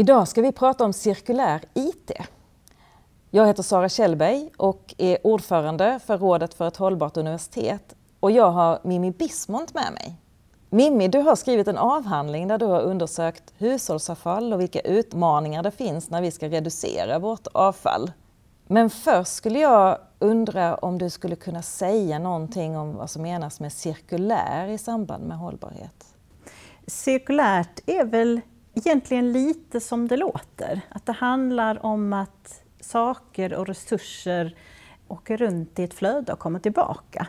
Idag ska vi prata om cirkulär IT. Jag heter Sara Kjellberg och är ordförande för Rådet för ett hållbart universitet och jag har Mimmi Bismont med mig. Mimmi, du har skrivit en avhandling där du har undersökt hushållsavfall och vilka utmaningar det finns när vi ska reducera vårt avfall. Men först skulle jag undra om du skulle kunna säga någonting om vad som menas med cirkulär i samband med hållbarhet? Cirkulärt är väl egentligen lite som det låter. Att det handlar om att saker och resurser åker runt i ett flöde och kommer tillbaka.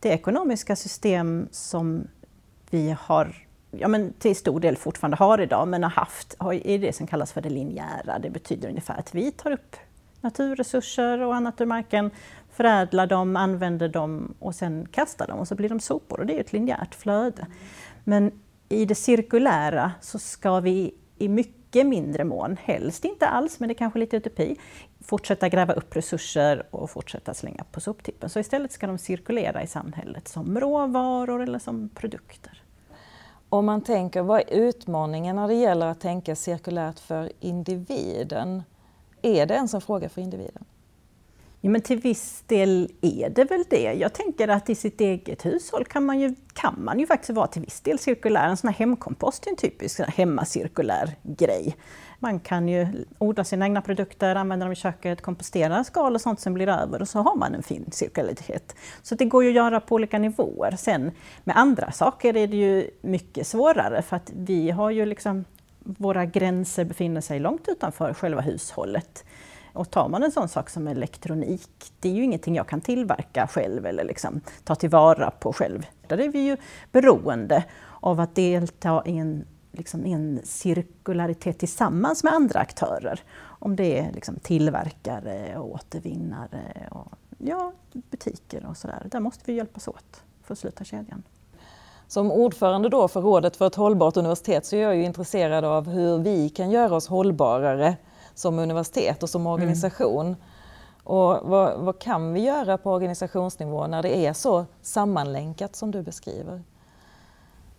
Det ekonomiska system som vi har ja, men till stor del fortfarande har idag, men har haft, är det som kallas för det linjära. Det betyder ungefär att vi tar upp naturresurser och annat ur marken, förädlar dem, använder dem och sen kastar dem och så blir de sopor och det är ett linjärt flöde. Men i det cirkulära så ska vi i mycket mindre mån, helst inte alls, men det är kanske lite utopi, fortsätta gräva upp resurser och fortsätta slänga på soptippen. Så istället ska de cirkulera i samhället som råvaror eller som produkter. Om man tänker, vad är utmaningen när det gäller att tänka cirkulärt för individen? Är det ens en fråga för individen? Ja, men till viss del är det väl det. Jag tänker att i sitt eget hushåll kan man ju, kan man ju faktiskt vara till viss del cirkulär. En sån här hemkompost är en typisk hemmacirkulär grej. Man kan ju odla sina egna produkter, använda dem i köket, kompostera skal och sånt som blir över och så har man en fin cirkularitet. Så det går ju att göra på olika nivåer. Sen med andra saker är det ju mycket svårare för att vi har ju liksom våra gränser befinner sig långt utanför själva hushållet. Och tar man en sån sak som elektronik, det är ju ingenting jag kan tillverka själv eller liksom ta tillvara på själv. Där är vi ju beroende av att delta i en, liksom, en cirkularitet tillsammans med andra aktörer. Om det är liksom, tillverkare och återvinnare och ja, butiker och sådär. Där måste vi hjälpas åt för att sluta kedjan. Som ordförande då för Rådet för ett hållbart universitet så är jag ju intresserad av hur vi kan göra oss hållbarare som universitet och som mm. organisation. Mm. Och vad, vad, kan vi göra på organisationsnivå när det är så sammanlänkat som du beskriver?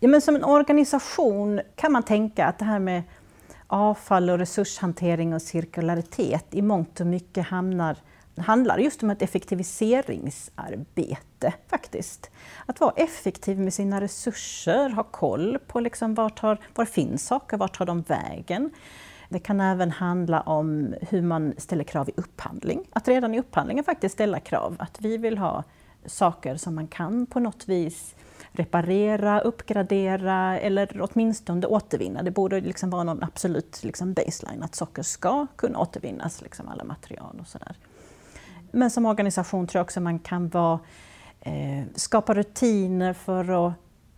Ja, men som en organisation kan man tänka att det här med avfall och resurshantering och cirkularitet i mångt och mycket hamnar handlar just om ett effektiviseringsarbete faktiskt. Att vara effektiv med sina resurser, ha koll på liksom vart har, var finns saker, vart tar de vägen? Det kan även handla om hur man ställer krav i upphandling. Att redan i upphandlingen faktiskt ställa krav. Att vi vill ha saker som man kan på något vis reparera, uppgradera eller åtminstone återvinna. Det borde liksom vara någon absolut liksom baseline att saker ska kunna återvinnas, liksom alla material och sådär. Men som organisation tror jag också man kan vara, eh, skapa rutiner för att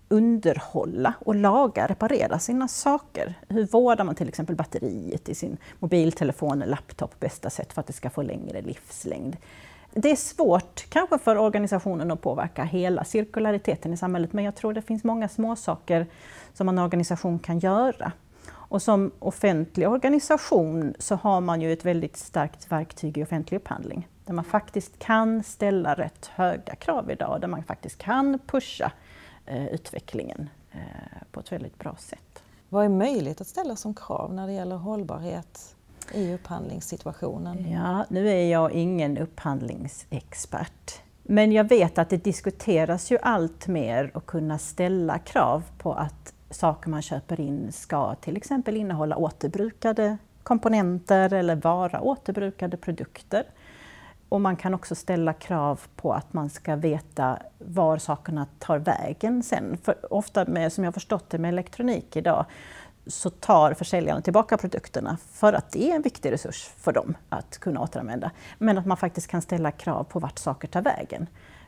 underhålla och laga, reparera sina saker. Hur vårdar man till exempel batteriet i sin mobiltelefon eller laptop på bästa sätt för att det ska få längre livslängd? Det är svårt kanske för organisationen att påverka hela cirkulariteten i samhället men jag tror det finns många små saker som en organisation kan göra. Och som offentlig organisation så har man ju ett väldigt starkt verktyg i offentlig upphandling där man faktiskt kan ställa rätt höga krav idag, där man faktiskt kan pusha utvecklingen eh, på ett väldigt bra sätt. Vad är möjligt att ställa som krav när det gäller hållbarhet i upphandlingssituationen? Ja, nu är jag ingen upphandlingsexpert. Men jag vet att det diskuteras ju allt mer att kunna ställa krav på att saker man köper in ska till exempel innehålla återbrukade komponenter eller vara återbrukade produkter. Och man kan också ställa krav på att man ska veta var sakerna tar vägen sen. För ofta, med, som jag förstått det med elektronik idag, så tar försäljarna tillbaka produkterna för att det är en viktig resurs för dem att kunna återanvända. Men att man faktiskt kan ställa krav på vart saker tar vägen.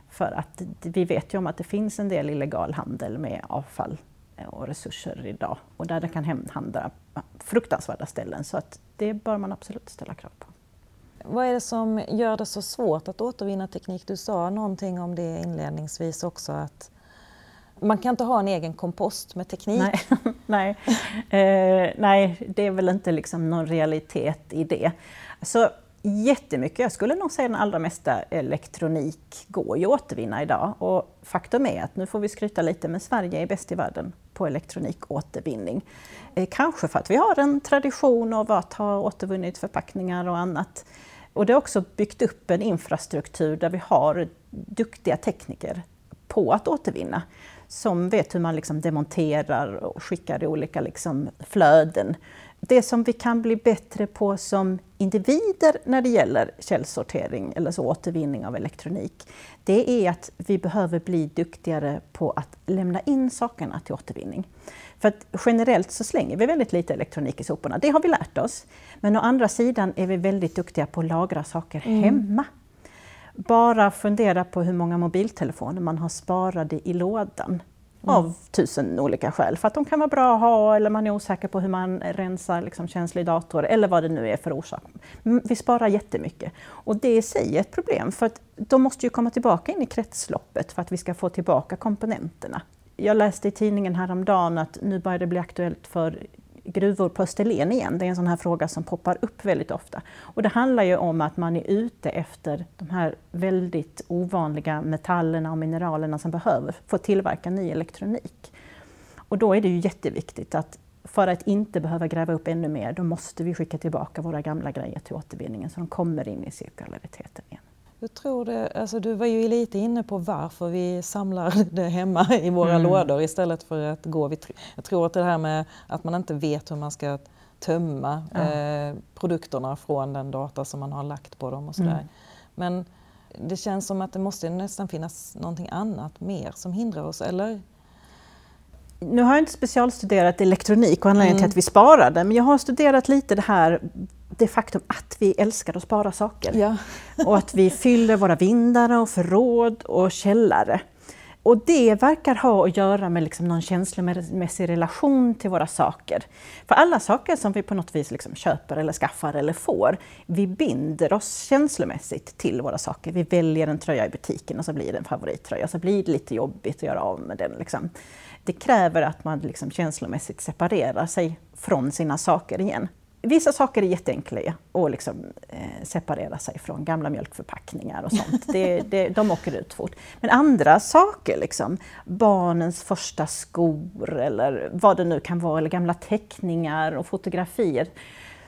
För att vi vet ju om att det finns en del illegal handel med avfall eh, och resurser idag och där det kan hamna fruktansvärda ställen. Så att det bör man absolut ställa krav på. Vad är det som gör det så svårt att återvinna teknik? Du sa någonting om det inledningsvis också att man kan inte ha en egen kompost med teknik. Nej, nej. Eh, nej det är väl inte liksom någon realitet i det. Så Jättemycket. Jag skulle nog säga den allra mesta elektronik går ju att återvinna idag. Och faktum är att, nu får vi skryta lite, men Sverige är bäst i världen på elektronikåtervinning. Eh, kanske för att vi har en tradition av att ha återvunnit förpackningar och annat. Och det har också byggt upp en infrastruktur där vi har duktiga tekniker på att återvinna som vet hur man liksom demonterar och skickar i olika liksom flöden. Det som vi kan bli bättre på som individer när det gäller källsortering eller så återvinning av elektronik, det är att vi behöver bli duktigare på att lämna in sakerna till återvinning. För att generellt så slänger vi väldigt lite elektronik i soporna, det har vi lärt oss. Men å andra sidan är vi väldigt duktiga på att lagra saker mm. hemma. Bara fundera på hur många mobiltelefoner man har sparade i lådan. Mm. Av tusen olika skäl. För att de kan vara bra att ha eller man är osäker på hur man rensar liksom, känslig dator eller vad det nu är för orsak. Mm, vi sparar jättemycket. Och det i sig är ett problem för att de måste ju komma tillbaka in i kretsloppet för att vi ska få tillbaka komponenterna. Jag läste i tidningen häromdagen att nu börjar det bli aktuellt för gruvor på Österlen igen. Det är en sån här fråga som poppar upp väldigt ofta. Och det handlar ju om att man är ute efter de här väldigt ovanliga metallerna och mineralerna som behöver för att tillverka ny elektronik. Och då är det ju jätteviktigt att för att inte behöva gräva upp ännu mer, då måste vi skicka tillbaka våra gamla grejer till återvinningen så de kommer in i cirkulariteten igen. Jag tror det, alltså du var ju lite inne på varför vi samlar det hemma i våra mm. lådor istället för att gå vid... Jag tror att det här med att man inte vet hur man ska tömma ja. eh, produkterna från den data som man har lagt på dem och sådär. Mm. Men det känns som att det måste nästan finnas någonting annat mer som hindrar oss, eller? Nu har jag inte specialstuderat elektronik och anledningen mm. till att vi sparar det, men jag har studerat lite det här det faktum att vi älskar att spara saker. Ja. och att vi fyller våra vindar och förråd och källare. Och det verkar ha att göra med liksom någon känslomässig relation till våra saker. För alla saker som vi på något vis liksom köper eller skaffar eller får, vi binder oss känslomässigt till våra saker. Vi väljer en tröja i butiken och så blir det en favorittröja, så blir det lite jobbigt att göra av med den. Liksom. Det kräver att man liksom känslomässigt separerar sig från sina saker igen. Vissa saker är jätteenkla att liksom, eh, separera sig från, gamla mjölkförpackningar och sånt. Det, det, de åker ut fort. Men andra saker, liksom, barnens första skor eller vad det nu kan vara, eller gamla teckningar och fotografier.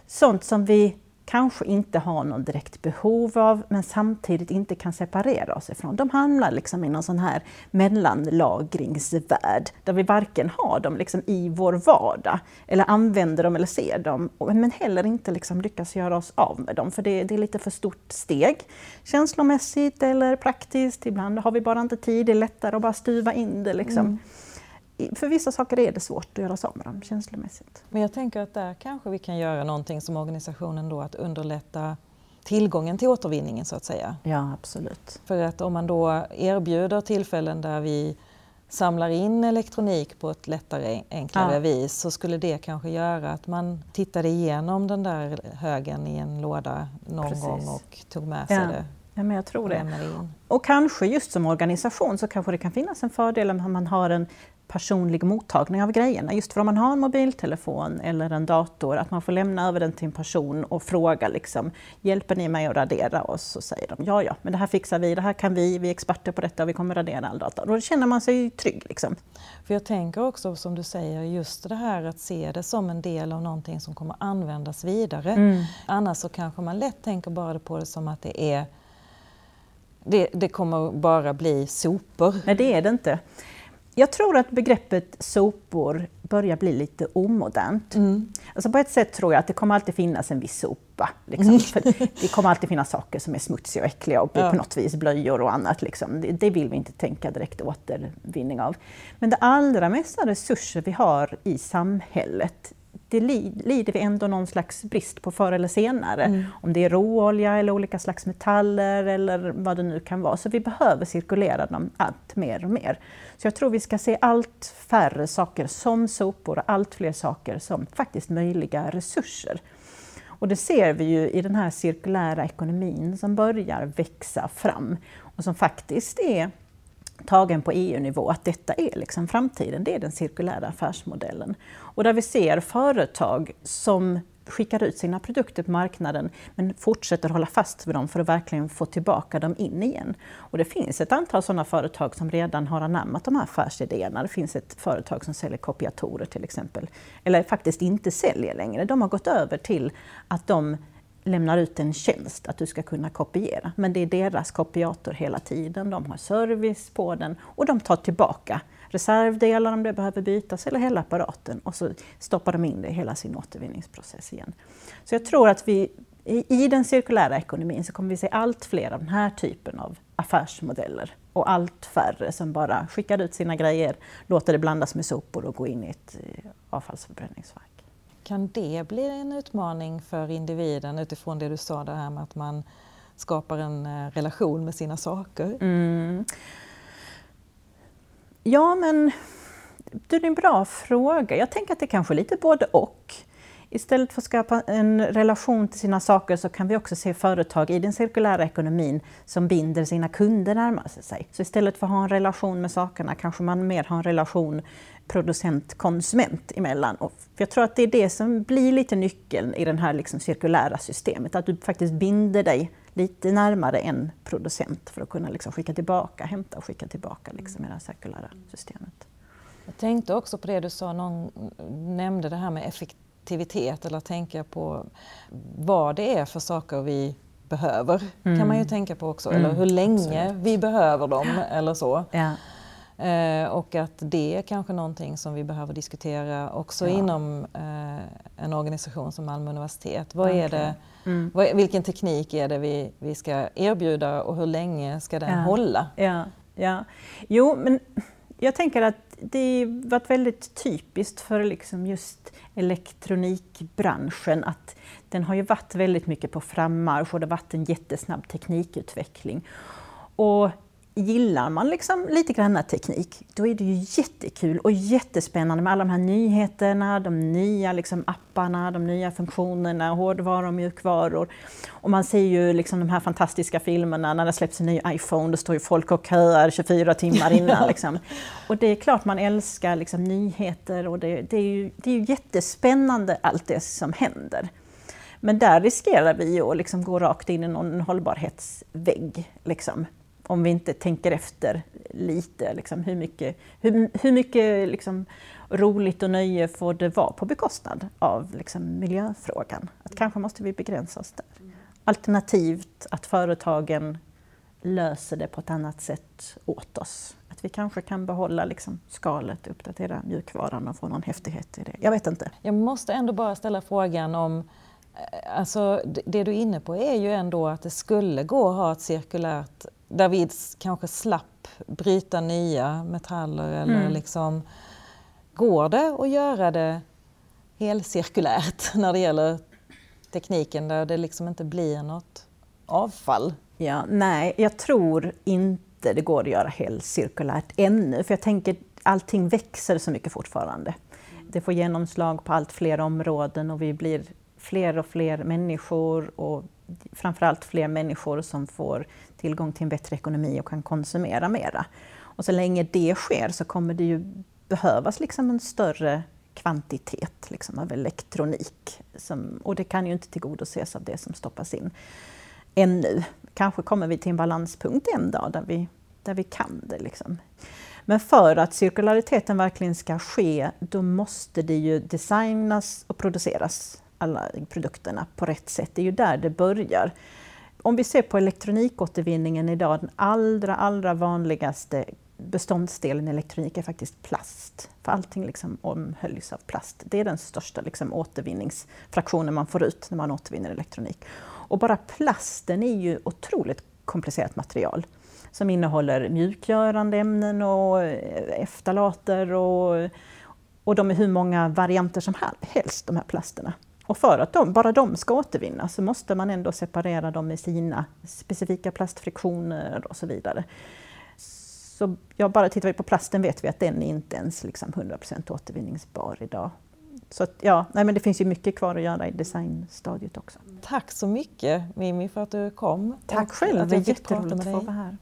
Sånt som vi kanske inte har någon direkt behov av men samtidigt inte kan separera oss ifrån. De hamnar liksom i någon sån här mellanlagringsvärld där vi varken har dem liksom i vår vardag eller använder dem eller ser dem men heller inte liksom lyckas göra oss av med dem för det, det är lite för stort steg känslomässigt eller praktiskt. Ibland har vi bara inte tid, det är lättare att bara stuva in det. Liksom. Mm för vissa saker är det svårt att göra sig av med dem känslomässigt. Men jag tänker att där kanske vi kan göra någonting som organisationen då att underlätta tillgången till återvinningen så att säga. Ja, absolut. För att om man då erbjuder tillfällen där vi samlar in elektronik på ett lättare, enklare ja. vis så skulle det kanske göra att man tittade igenom den där högen i en låda någon Precis. gång och tog med sig ja. det. Ja, men jag tror det. Och kanske just som organisation så kanske det kan finnas en fördel om man har en personlig mottagning av grejerna. Just för om man har en mobiltelefon eller en dator, att man får lämna över den till en person och fråga liksom, hjälper ni mig att radera? Och så säger de, ja ja, men det här fixar vi, det här kan vi, vi är experter på detta och vi kommer radera all data. Då känner man sig trygg. Liksom. För jag tänker också, som du säger, just det här att se det som en del av någonting som kommer användas vidare. Mm. Annars så kanske man lätt tänker bara på det som att det är det, det kommer bara bli sopor. Nej, det är det inte. Jag tror att begreppet sopor börjar bli lite omodernt. Mm. Alltså på ett sätt tror jag att det kommer alltid finnas en viss sopa. Liksom. Mm. det kommer alltid finnas saker som är smutsiga och äckliga och ja. på något vis blöjor och annat. Liksom. Det, det, vill vi inte tänka direkt återvinning av. Men det allra mesta resurser vi har i samhället det lider vi ändå någon slags brist på förr eller senare. Mm. Om det är råolja eller olika slags metaller eller vad det nu kan vara. Så vi behöver cirkulera dem allt mer och mer. Så jag tror vi ska se allt färre saker som sopor och allt fler saker som faktiskt möjliga resurser. Och det ser vi ju i den här cirkulära ekonomin som börjar växa fram och som faktiskt är tagen på EU-nivå, att detta är liksom framtiden, det är den cirkulära affärsmodellen. Och där vi ser företag som skickar ut sina produkter på marknaden men fortsätter hålla fast vid dem för att verkligen få tillbaka dem in igen. Och det finns ett antal sådana företag som redan har anammat de här affärsidéerna. Det finns ett företag som säljer kopiatorer till exempel, eller faktiskt inte säljer längre. De har gått över till att de lämnar ut en tjänst att du ska kunna kopiera. Men det är deras kopiator hela tiden. De har service på den och de tar tillbaka reservdelar om det behöver bytas eller hela apparaten och så stoppar de in det i hela sin återvinningsprocess igen. Så jag tror att vi i den cirkulära ekonomin så kommer vi se allt fler av den här typen av affärsmodeller och allt färre som bara skickar ut sina grejer, låter det blandas med sopor och gå in i ett eh, avfallsförbränningsverk. Kan det bli en utmaning för individen utifrån det du sa det här med att man skapar en eh, relation med sina saker? Mm. Ja, men det är en bra fråga. Jag tänker att det kanske är lite både och. Istället för att skapa en relation till sina saker så kan vi också se företag i den cirkulära ekonomin som binder sina kunder närmare sig. Så istället för att ha en relation med sakerna kanske man mer har en relation producent-konsument emellan. Och jag tror att det är det som blir lite nyckeln i det här liksom cirkulära systemet, att du faktiskt binder dig lite närmare en producent för att kunna liksom skicka tillbaka, hämta och skicka tillbaka liksom i det här cirkulära systemet. Jag tänkte också på det du sa, någon nämnde det här med effektivitet eller tänka på vad det är för saker vi behöver, mm. kan man ju tänka på också, eller mm, hur länge Absolut. vi behöver dem eller så. Ja. Eh, och att det är kanske någonting som vi behöver diskutera också ja. inom eh, en organisation som Malmö universitet. Vad är det, mm. vad, vilken teknik är det vi, vi ska erbjuda och hur länge ska den ja. hålla? Ja. Ja. Jo, men jag tänker att det har varit väldigt typiskt för liksom just elektronikbranschen att den har ju varit väldigt mycket på frammarsch och det har varit en jättesnabb teknikutveckling. Och gillar man liksom lite grann teknik, då är det ju jättekul och jättespännande med alla de här nyheterna, de nya liksom apparna, de nya funktionerna, hårdvaror och mjukvaror. Och man ser ju liksom de här fantastiska filmerna när det släpps en ny iPhone, då står ju folk och köar 24 timmar innan. Liksom. Och det är klart man älskar liksom nyheter och det, det, är ju, det är ju jättespännande allt det som händer. Men där riskerar vi att liksom gå rakt in i någon hållbarhetsvägg. Liksom om vi inte tänker efter lite. Liksom, hur mycket, hur, hur mycket liksom, roligt och nöje får det vara på bekostnad av liksom, miljöfrågan? Att kanske måste vi begränsa oss där. Alternativt att företagen löser det på ett annat sätt åt oss. Att vi kanske kan behålla liksom, skalet, uppdatera mjukvaran och få någon häftighet i det. Jag vet inte. Jag måste ändå bara ställa frågan om eh, Alltså, det du är inne på är ju ändå att det skulle gå att ha ett cirkulärt vi kanske slapp bryta nya metaller eller mm. liksom Går det att göra det helcirkulärt när det gäller tekniken där det liksom inte blir något avfall? Ja, nej, jag tror inte det går att göra helcirkulärt ännu, för jag tänker allting växer så mycket fortfarande. Det får genomslag på allt fler områden och vi blir fler och fler människor och framförallt fler människor som får tillgång till en bättre ekonomi och kan konsumera mera. Och så länge det sker så kommer det ju behövas liksom en större kvantitet liksom, av elektronik. Som, och det kan ju inte tillgodoses av det som stoppas in ännu. Kanske kommer vi till en balanspunkt en dag där vi, där vi kan det. Liksom. Men för att cirkulariteten verkligen ska ske, då måste det ju designas och produceras alla produkterna på rätt sätt. Det är ju där det börjar. Om vi ser på elektronikåtervinningen idag, den allra, allra vanligaste beståndsdelen i elektronik är faktiskt plast. För allting liksom omhöljs av plast. Det är den största liksom återvinningsfraktionen man får ut när man återvinner elektronik. Och bara plasten är ju otroligt komplicerat material som innehåller mjukgörande ämnen och eh, eftalater och, och de är hur många varianter som helst, de här plasterna. Och för att de, bara de ska återvinnas så måste man ändå separera dem med sina specifika plastfriktioner och så vidare. Så ja, bara tittar vi på plasten vet vi att den är inte ens liksom 100% återvinningsbar idag. Så att, ja, nej, men det finns ju mycket kvar att göra i designstadiet också. Tack så mycket Mimmi för att du kom. Tack själv, det är jätteroligt att få vara här.